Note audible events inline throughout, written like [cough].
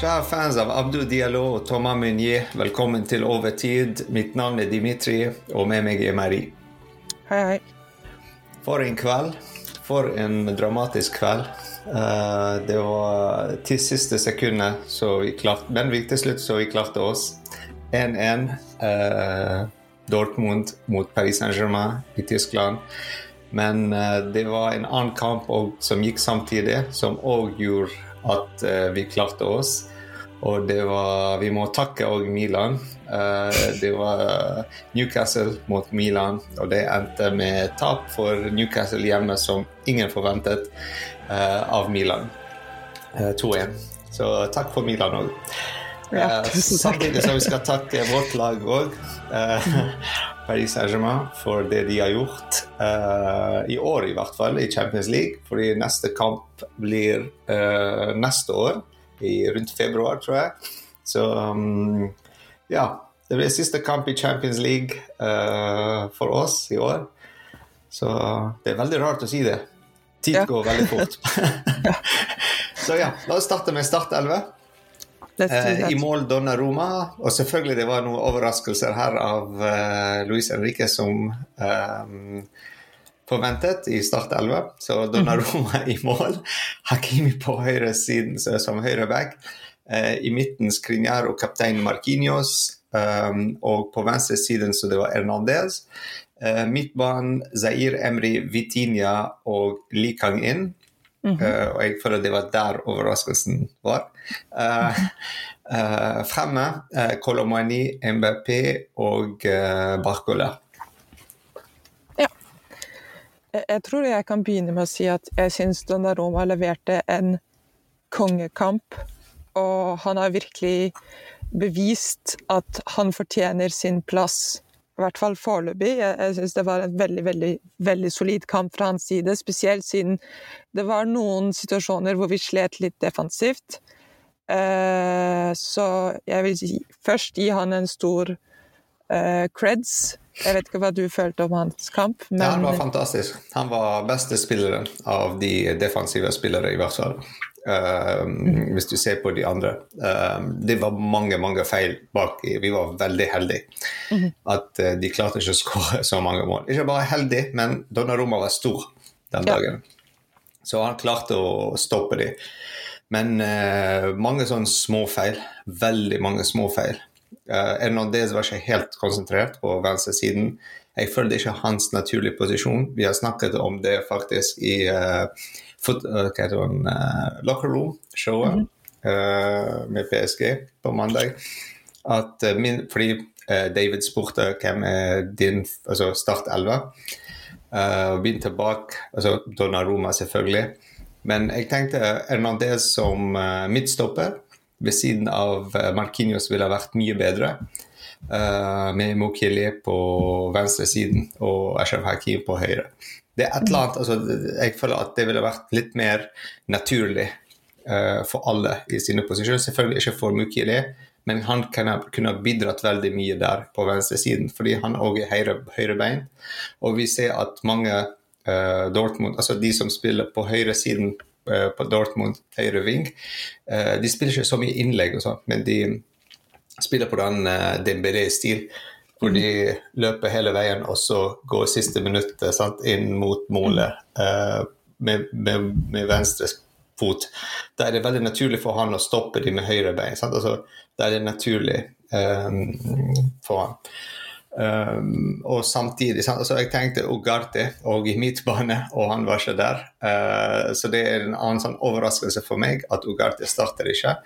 Kjære fans av Abdu Diallo og Thomas Meunier, velkommen til Overtid. Mitt navn er Dimitri, og med meg er Marie. Hei, hei. For en kveld. For en dramatisk kveld. Uh, det var til siste sekundet, så vi klarte, men vi til slutt så vi klarte oss. 1-1. Uh, Dortmund mot Paris Saint-Germain i Tyskland. Men uh, det var en annen kamp også, som gikk samtidig, som òg gjorde at vi klarte oss. Og det var Vi må takke òg Milan. det var Newcastle mot Milan, og det endte med tap for Newcastle hjemme, som ingen forventet, av Milan. 2-1. Så takk for Milan òg. Ja. Samtidig som vi skal takke vårt lag òg, Paris Saint-Germain, for det de har gjort. I år i hvert fall, i Champions League. Fordi neste kamp blir neste år i rundt februar, tror jeg. Så um, ja. Det blir siste kamp i Champions League uh, for oss i år. Så det er veldig rart å si det. Tid Ja. går veldig fort. [laughs] [laughs] Så ja, la oss starte med Start 11. Eh, I mål mål Donnarumma, og selvfølgelig det var noen overraskelser her av uh, Luis Enrique som um, forventet i Start 11. Så Donnarumma i mål, Hakimi på høyre siden som høyreback. Uh, I midten Skriniar og kaptein Marquinhos. Um, og på venstre siden så det var Hernandez. Uh, midtbanen Zair Emri Vitinha og Kang-in. Eh, og jeg føler det var der overraskelsen var. Uh, uh, fremme uh, Kolomani, MBP og uh, Barcola. Jeg, jeg tror jeg kan begynne med å si at jeg syns Donnaroma leverte en kongekamp. Og han har virkelig bevist at han fortjener sin plass. I hvert fall foreløpig. Jeg, jeg syns det var en veldig, veldig, veldig solid kamp fra hans side. Spesielt siden det var noen situasjoner hvor vi slet litt defensivt. Eh, så jeg vil si, først gi han en stor eh, creds. Jeg vet ikke hva du følte om hans kamp, men Ja, han var fantastisk. Han var beste spilleren av de defensive spillere, i hvert fall. Eh, hvis du ser på de andre. Uh, det var mange mange feil bak. Vi var veldig heldige at uh, de klarte ikke å skåre så mange mål. Ikke bare heldig, men Donnarumma var stor den Ja. dagen. Så han klarte å stoppe dem. Men eh, mange sånne småfeil. Veldig mange småfeil. Uh, Hernandez var ikke helt konsentrert på venstresiden. Jeg føler det ikke er hans naturlige posisjon. Vi har snakket om det faktisk i uh, foot, uh, heter det, uh, Locker Room-showet uh, med PSG på mandag. At, min, fordi David spurte hvem er din altså start 11. Uh, begynte bak altså Donnarumma, selvfølgelig. Men jeg tenkte Hernandez som midtstopper ved siden av Markinios Marquinhos ville vært mye bedre. Uh, med Mokili på venstre siden og Ashraf Hakim på høyre. Det er et eller annet, altså, Jeg føler at det ville vært litt mer naturlig uh, for alle i sine posisjoner. Selvfølgelig ikke for Mukili, men han kunne, kunne ha bidratt veldig mye der på venstresiden, fordi han òg er høyre, høyrebeint. Og vi ser at mange uh, Dortmund, altså de som spiller på høyresiden uh, på Dortmund, høyre ving, uh, de spiller ikke så mye innlegg og sånt, men de spiller på den uh, Dembélé-stil. Hvor de løper hele veien og så går siste minuttet sant, inn mot målet uh, med, med, med venstre fot. Da er det veldig naturlig for han å stoppe de med høyre bein. Sant? Altså, da er det naturlig um, for han. Um, og samtidig sant? Altså, Jeg tenkte Ugarte og i midtbane, og han var ikke der. Uh, så det er en annen sånn overraskelse for meg at Ugarte starter ikke.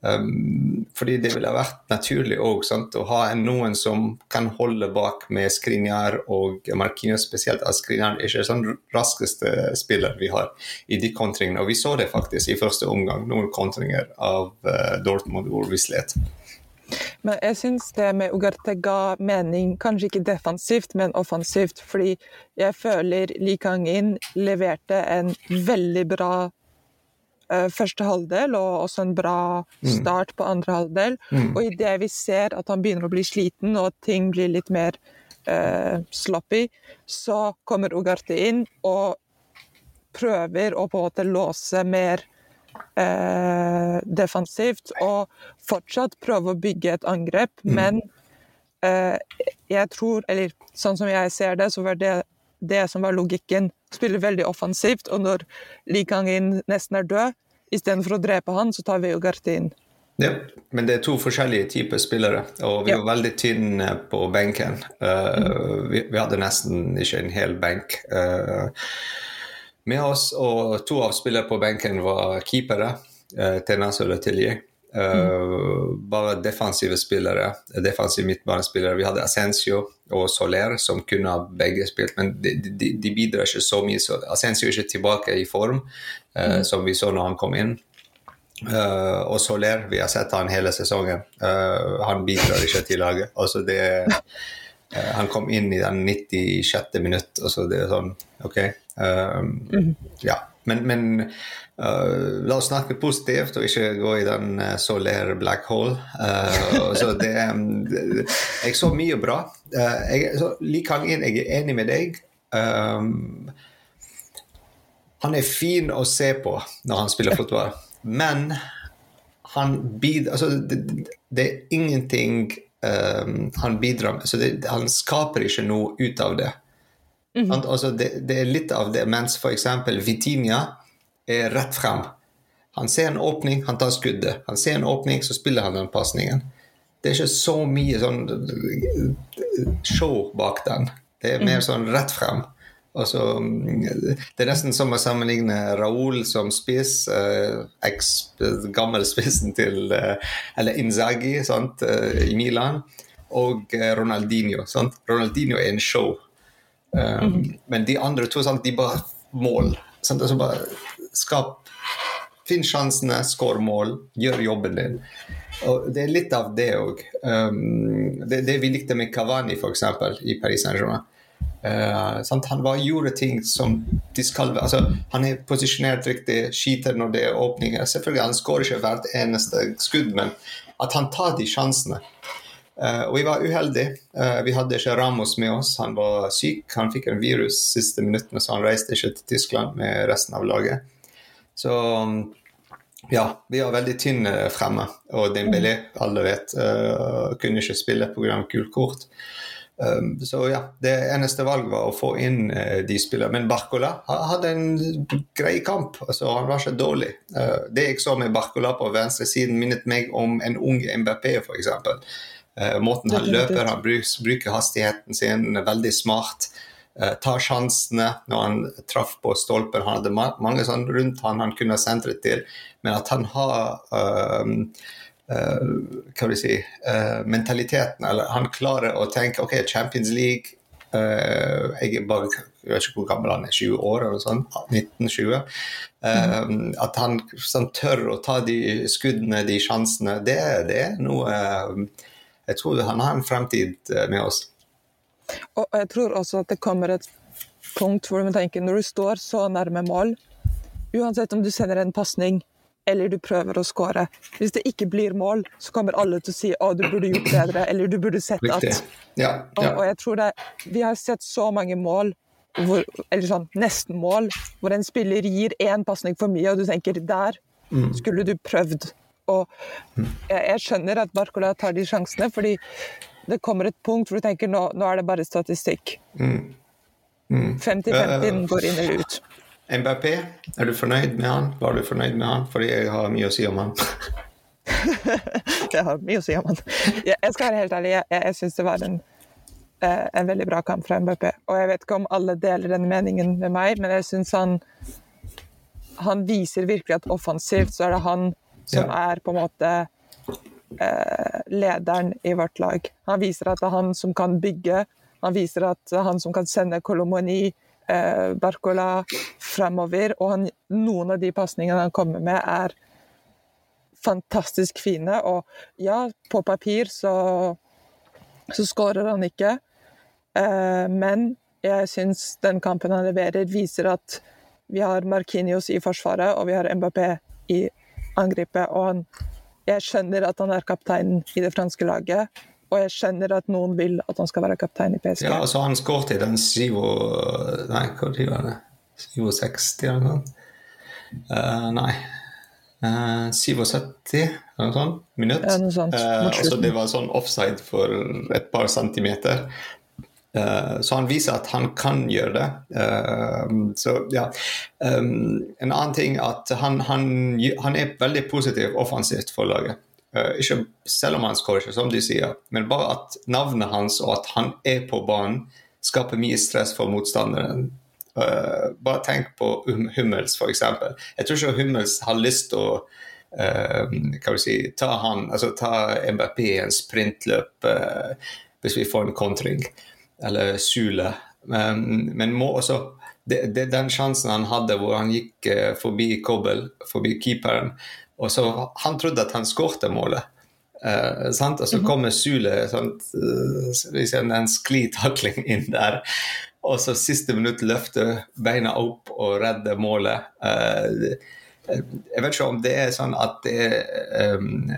Um, fordi det ville vært naturlig også, å ha noen som kan holde bak med Skrinjar og Marquinhos spesielt. at Skriniar er sånn raskeste spiller vi har i de kontringene. Og vi så det faktisk i første omgang, noen kontringer av uh, Dortmund hvor vi slet. Men jeg syns det med Ugarte ga mening, kanskje ikke defensivt, men offensivt. Fordi jeg føler Li Kang-in leverte en veldig bra første halvdel, og også en bra start på andre halvdel. Og idet vi ser at han begynner å bli sliten, og at ting blir litt mer eh, sloppy, så kommer Ugarte inn og prøver å på en måte låse mer eh, defensivt og fortsatt prøve å bygge et angrep, mm. men eh, jeg tror, eller sånn som jeg ser det, så var det det som var logikken. Spille veldig offensivt, og når Li Kang-in nesten er død, istedenfor å drepe han, så tar vi jo Gartin. Ja, men det er to forskjellige typer spillere, og vi ja. var veldig tynne på benken. Uh, vi, vi, hadde nesten ikke en hel benk. Uh, med oss, og to av spillere på benken var keepere. Uh, Tenas og Letelier. Uh, bare defensive spillere, defensive midtbanespillere. Vi hadde Ascencio og Soler som kunne ha begge spilt, men de, de, de bidrar ikke så mye. Så Ascencio er ikke tilbake i form, uh, mm. som vi så når han kom inn. Uh, og Soler, vi har sett han hele sesongen. han bidrar ikke til laget. Altså det han kom inn i den 96. minutt, og så det er sånn OK. Mm. Ja. Men, men Uh, la oss snakke positivt og ikke gå i den uh, Soler black hole. Uh, så det, um, jeg så mye bra. Uh, jeg, så, Li Kang-in, jeg er enig med deg. Um, han er fin å se på når han spiller fotball, men han bidrar altså, det, det, er ingenting um, han bidrar med. Så det, han skaper ikke noe ut av det. Mm -hmm. altså, det, det, er litt av det, mens f.eks. Vitinia er rett frem. Han ser en åpning, han tar skuddet. Han ser en åpning, så spiller han den pasningen. Det er ikke så mye sånn show bak den. Det er mer mm. sånn rett frem. Altså, det er nesten som å sammenligne Raúl som spiss, eh, eks, gammel spissen til eh, Eller Inzaghi sant, eh, i Milan, og eh, Ronaldinho. Sant? Ronaldinho er en show. Um. Men de andre to sant, de bare mål. Sant? Altså bare skap Finn sjansene, skår mål, gjør jobben din. Og Det er litt av det òg. Um, det, det, vi likte med Kavani, f.eks., i Paris Saint-Germain. Uh, han var, gjorde ting som de skal altså, Han er posisjonert riktig, skyter når det er åpninger. Selvfølgelig, Han skårer ikke hvert eneste skudd, men at han tar de sjansene. Uh, og vi var uheldige. Uh, vi hadde ikke Ramos med oss. Han var syk. Han fikk en virus siste minuttene, så han reiste ikke til Tyskland med resten av laget. Så um, ja, vi var veldig tynne fremme. Og Dembélé, alle vet, kunne ikke spille pga. gult kort. Um, så ja, det eneste valget var å få inn de spillerne. Men Barcola hadde en grei kamp. altså Han var ikke dårlig. Det jeg så med Barcola på venstresiden, minnet meg om en ung MBP, f.eks. Uh, måten han løper, han bruker hastigheten sin, veldig smart. Uh, tar sjansene når han traff på stolper. Han hadde ma mange sånn rundt han han kunne ha sentret til, men at han har uh, uh, hva vil jeg si, mentaliteten, eller han klarer å tenke OK, Champions League jeg er bare jeg vet ikke hvor gammel han er, 20 år eller sånn, 1920. Mm. At han sånn, tør å ta de skuddene, de sjansene, det, det er noe Jeg tror han har en fremtid med oss. Og jeg tror også at det kommer et punkt hvor du tenker når du står så nærme mål, uansett om du sender en pasning eller du prøver å skåre, hvis det ikke blir mål, så kommer alle til å si å, du burde gjort bedre, eller du burde sett at ja, ja. Og, og, jeg tror det, Vi har sett så mange mål, hvor, eller sånn nesten mål, hvor en spiller gir én pasning for mye, og du tenker der mm. skulle du prøvd. Og jeg, jeg skjønner at Barcola tar de sjansene, fordi det kommer et punkt hvor du tenker nå, nå er det bare statistikk. 50-50 mm. mm. går inn eller ut. MBP, er du fornøyd med han? Var du fornøyd med han? Fordi jeg har mye å si om han. [laughs] jeg har mye å si om han. Jeg skal være helt ærlig, jeg, jeg syns det var en, eh, en, veldig bra kamp fra MBP. Og jeg vet ikke om alle deler den meningen med meg, men jeg syns han han viser virkelig at offensivt så er det han som ja. er på en måte Eh, lederen i vårt lag. Han viser at det er han som kan bygge, han viser at det er han som kan sende Kolomoni, eh, Barcola fremover. Og han, noen av de pasningene han kommer med, er fantastisk fine. Og ja, på papir så, så skårer han ikke, eh, men jeg syns den kampen han leverer, viser at vi har Markinios i forsvaret, og vi har Mbappé i angrepet. og han jeg skjønner at han er kaptein i det franske laget, og jeg skjønner at noen vil at han skal være kaptein i PSG. Ja, altså han skåret i den 7 Nei, hva var det? 67 eller noe? Uh, nei. Uh, 77 eller noe sånt, minutt. Ja, noe sånt, Uh, det var sånn offside for et par centimeter. Eh, så han viser at han kan gjøre det. Eh, så ja. Um, en annen ting at han, han, han er veldig positiv offensivt for laget. Eh, ikke selv om han skårer ikke, som de sier, men bare at navnet hans og at han er på banen, skaper mye stress for motstanderen. Eh, bare tenk på Hum- Hummels, f.eks. Jeg tror ikke Hummels har lyst til å uh, si, ta han, altså ta MBP i en sprintløp uh, hvis vi får en kontring, eller Sule. Men, men må også det, det er den sjansen han hadde hvor han gikk eh, forbi Kobel, forbi keeperen, og så Han trodde at han skårte målet. Eh, sant? Og så kommer Sule sant? eh, en sklitakling inn der. Og så siste minutt løfter beina opp og redder målet. Eh, jeg vet ikke om det er sånn at det er um,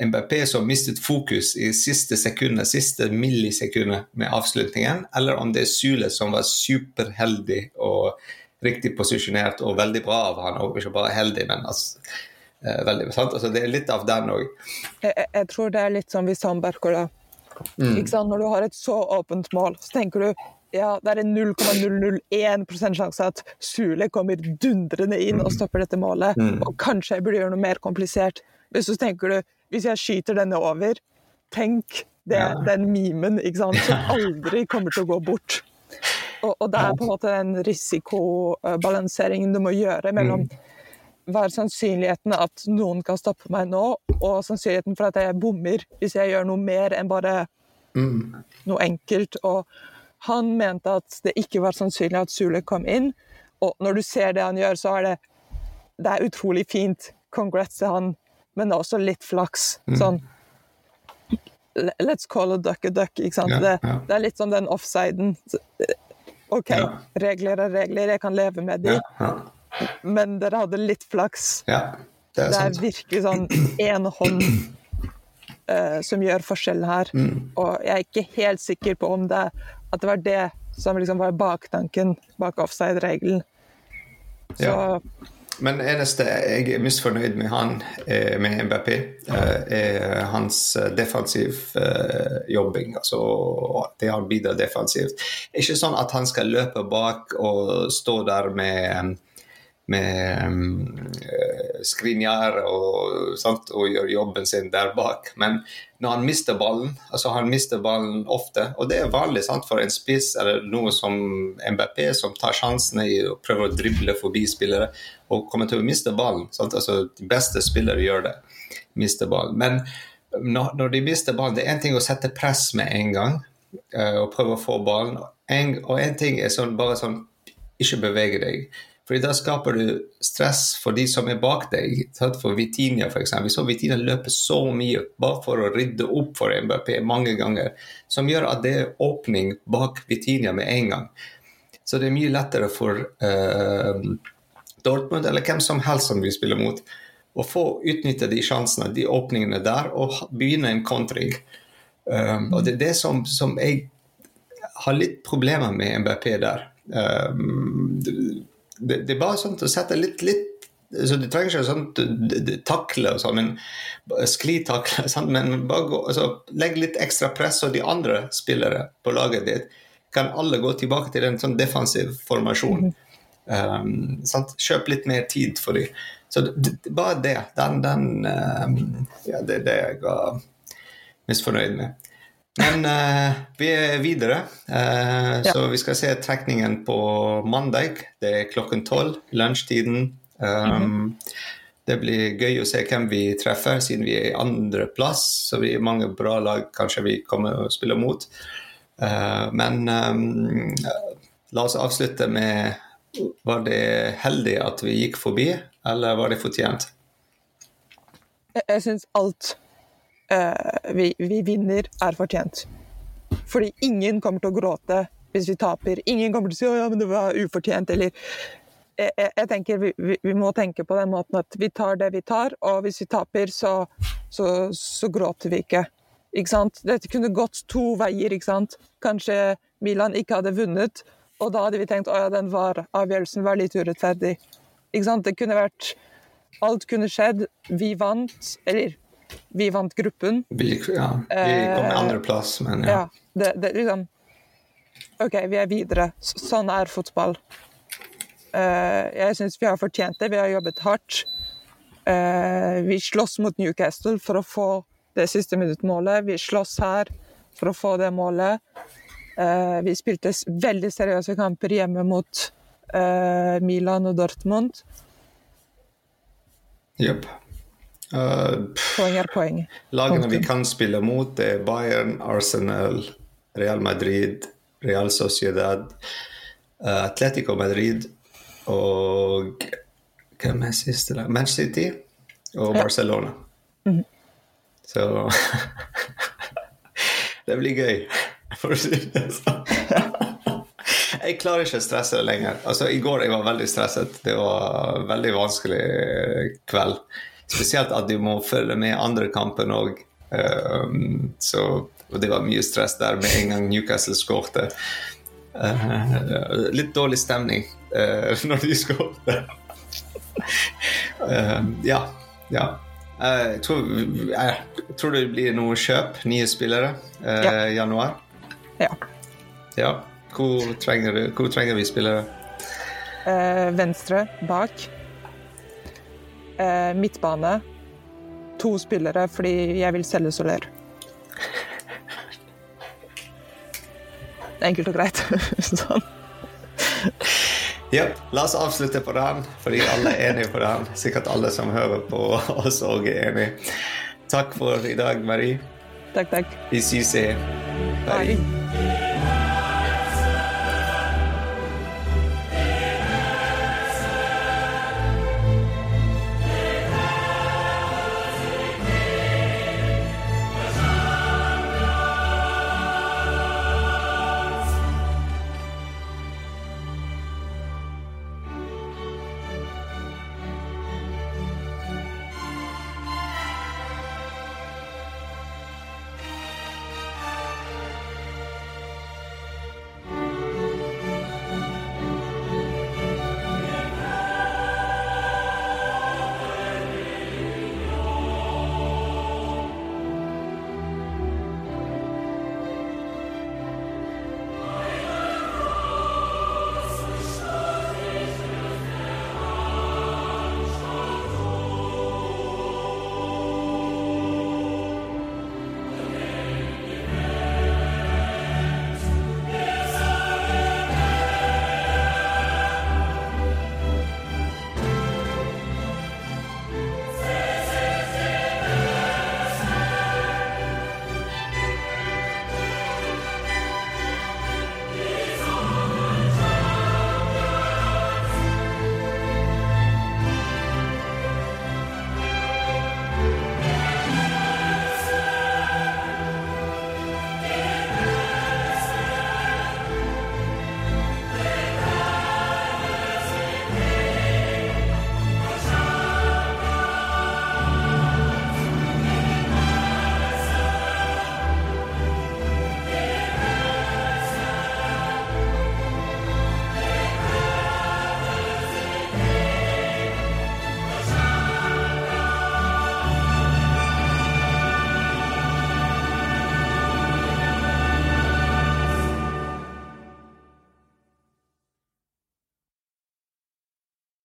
MBP som mistet fokus i siste sekundet, siste millisekundet med avslutningen, eller om det er Sule som var superheldig og riktig posisjonert og veldig bra av han, og ikke bare heldig, men altså, eh, veldig, sant? Altså, det er litt av den òg. Jeg, jeg- tror det er litt som hvis han Berkola ikke sant? Når du har et så åpent mål, så tenker du ja, det er en 0,001 sjanse at Sule kommer dundrende inn og stopper dette målet. Og kanskje jeg burde gjøre noe mer komplisert. Men så tenker du hvis jeg skyter denne over, tenk det, Ja. den memen ikke sant? som [laughs] aldri kommer til å gå bort. Og, og det er på en måte den risikobalanseringen du må gjøre mellom hva er sannsynligheten at noen kan stoppe meg nå, og sannsynligheten for at jeg bommer hvis jeg gjør noe mer enn bare noe enkelt. Og han mente at det ikke var sannsynlig at Sule kom inn, og når du ser det han gjør, så er det det er utrolig fint. Congrats til han, men det er også litt flaks. Sånn Let's call a duck a duck. Ikke sant? Ja, det, ja. det er litt sånn den offsiden. Eh, OK, Ja. regler er regler, jeg kan leve med de, men dere hadde litt flaks. ja, det er Det er sant. virkelig sånn én hånd uh, som gjør forskjell her. Mm. Og jeg er ikke helt sikker på om det, at det var det som liksom var baktanken bak offside-regelen. Så. Men eneste jeg er misfornøyd med han, eh, med MBP, eh, er hans eh, defensiv jobbing. Altså det han bidrar defensivt. Ikke sånn at han skal løpe bak og stå der med med um, skrinjar og, sant, og gjør jobben sin der bak. Men når han mister ballen, altså han mister ballen ofte, og det er vanlig sant, for en spiss eller noe som MBP, som tar sjansene i å prøve å drible forbi spillere, og kommer til å miste ballen. Sant? Altså, de beste spillere gjør det, mister ballen. Men når, når de mister ballen, det er én ting å sette press med en gang eh, og prøve å få ballen, en, og en ting er sånn, bare sånn ikke bevege deg. Fordi Da skaper du stress for de som er bak deg. For Vitinia f.eks. Vi så Vitinia løpe så mye bare for å rydde opp for MBP mange ganger, som gjør at det er åpning bak Vitinia med en gang. Så det er mye lettere for uh, Dortmund eller hvem som helst som vi spiller mot, å få utnytte de sjansene, de åpningene der, og begynne en kontring. Um, og det er det som, som jeg har litt problemer med MBP der. Um, det, det er bare sånn å sette litt, litt så Du trenger ikke d- takle og sånn, men sklitakle, sånn, men bare gå, altså, legg litt ekstra press, og de andre spillere på laget ditt kan alle gå tilbake til en sånn defensiv formasjon. Um, sant? Kjøp litt mer tid for dem. Så det, bare det. Den, den um, ja, det er det jeg var misfornøyd med. Men uh, vi er videre, uh, Ja. så vi skal se trekningen på mandag. Det er klokken tolv, lunsjtiden. Um, Det blir gøy å se hvem vi treffer, siden vi er i andreplass. Så vi er mange bra lag kanskje vi kommer å spille mot. Uh, men um, la oss avslutte med Var det heldig at vi gikk forbi, eller var det fortjent? jeg, jeg syns alt eh, vi, vi vinner, er fortjent. Fordi ingen kommer til å gråte hvis vi taper. Ingen kommer til å si 'å ja, men det var ufortjent', eller jeg, jeg, jeg tenker vi, vi, vi må tenke på den måten at vi tar det vi tar, og hvis vi taper, så, så, så gråter vi ikke. Ikke sant? Dette kunne gått to veier. ikke sant? Kanskje Milan ikke hadde vunnet, og da hadde vi tenkt 'å ja, den var, avgjørelsen var litt urettferdig'. Ikke sant? Det kunne vært alt kunne skjedd. Vi vant, eller vi vant gruppen. Vi, ja, vi kom med andreplass, men ja. Ja, det, det liksom OK, vi er videre. Sånn er fotball. Eh, jeg syns vi har fortjent det. Vi har jobbet hardt. Eh, vi slåss mot Newcastle for å få det siste minuttmålet. Vi slåss her for å få det målet. Eh, vi spilte veldig seriøse kamper hjemme mot Milan og Dortmund. Jepp. Uh, Poeng er poeng. [laughs] lagene vi kan spille mot, det er Bayern, Arsenal, Real Madrid, Real Sociedad, uh, Atletico Madrid og Hvem er siste lag? Manchester City og Ja. Barcelona. Så [laughs] Det blir gøy, for å si det sånn. [laughs] Jeg klarer ikke å stresse det lenger. Altså, I går jeg var veldig stresset. Det var en veldig vanskelig kveld. Spesielt at du må følge med andre kampen òg. så og det var mye stress der med en gang Newcastle skårte. Uh, litt dårlig stemning uh, [laughs] når de skårte. uh, ja. ja. Eh, jeg, tror, jeg tror det blir noe kjøp, nye spillere, i Ja. januar. Ja. Ja. Hvor trenger, du, hvor trenger vi spillere? Eh, venstre bak. Eh, midtbane. To spillere fordi jeg vil selge Soler. Enkelt og greit. [laughs] sånn. Ja, la oss avslutte på den, fordi alle er enige på den. Sikkert alle som hører på oss òg er enige. Takk for i dag, Marie. Takk, takk. Vi ses. Bye. Bye.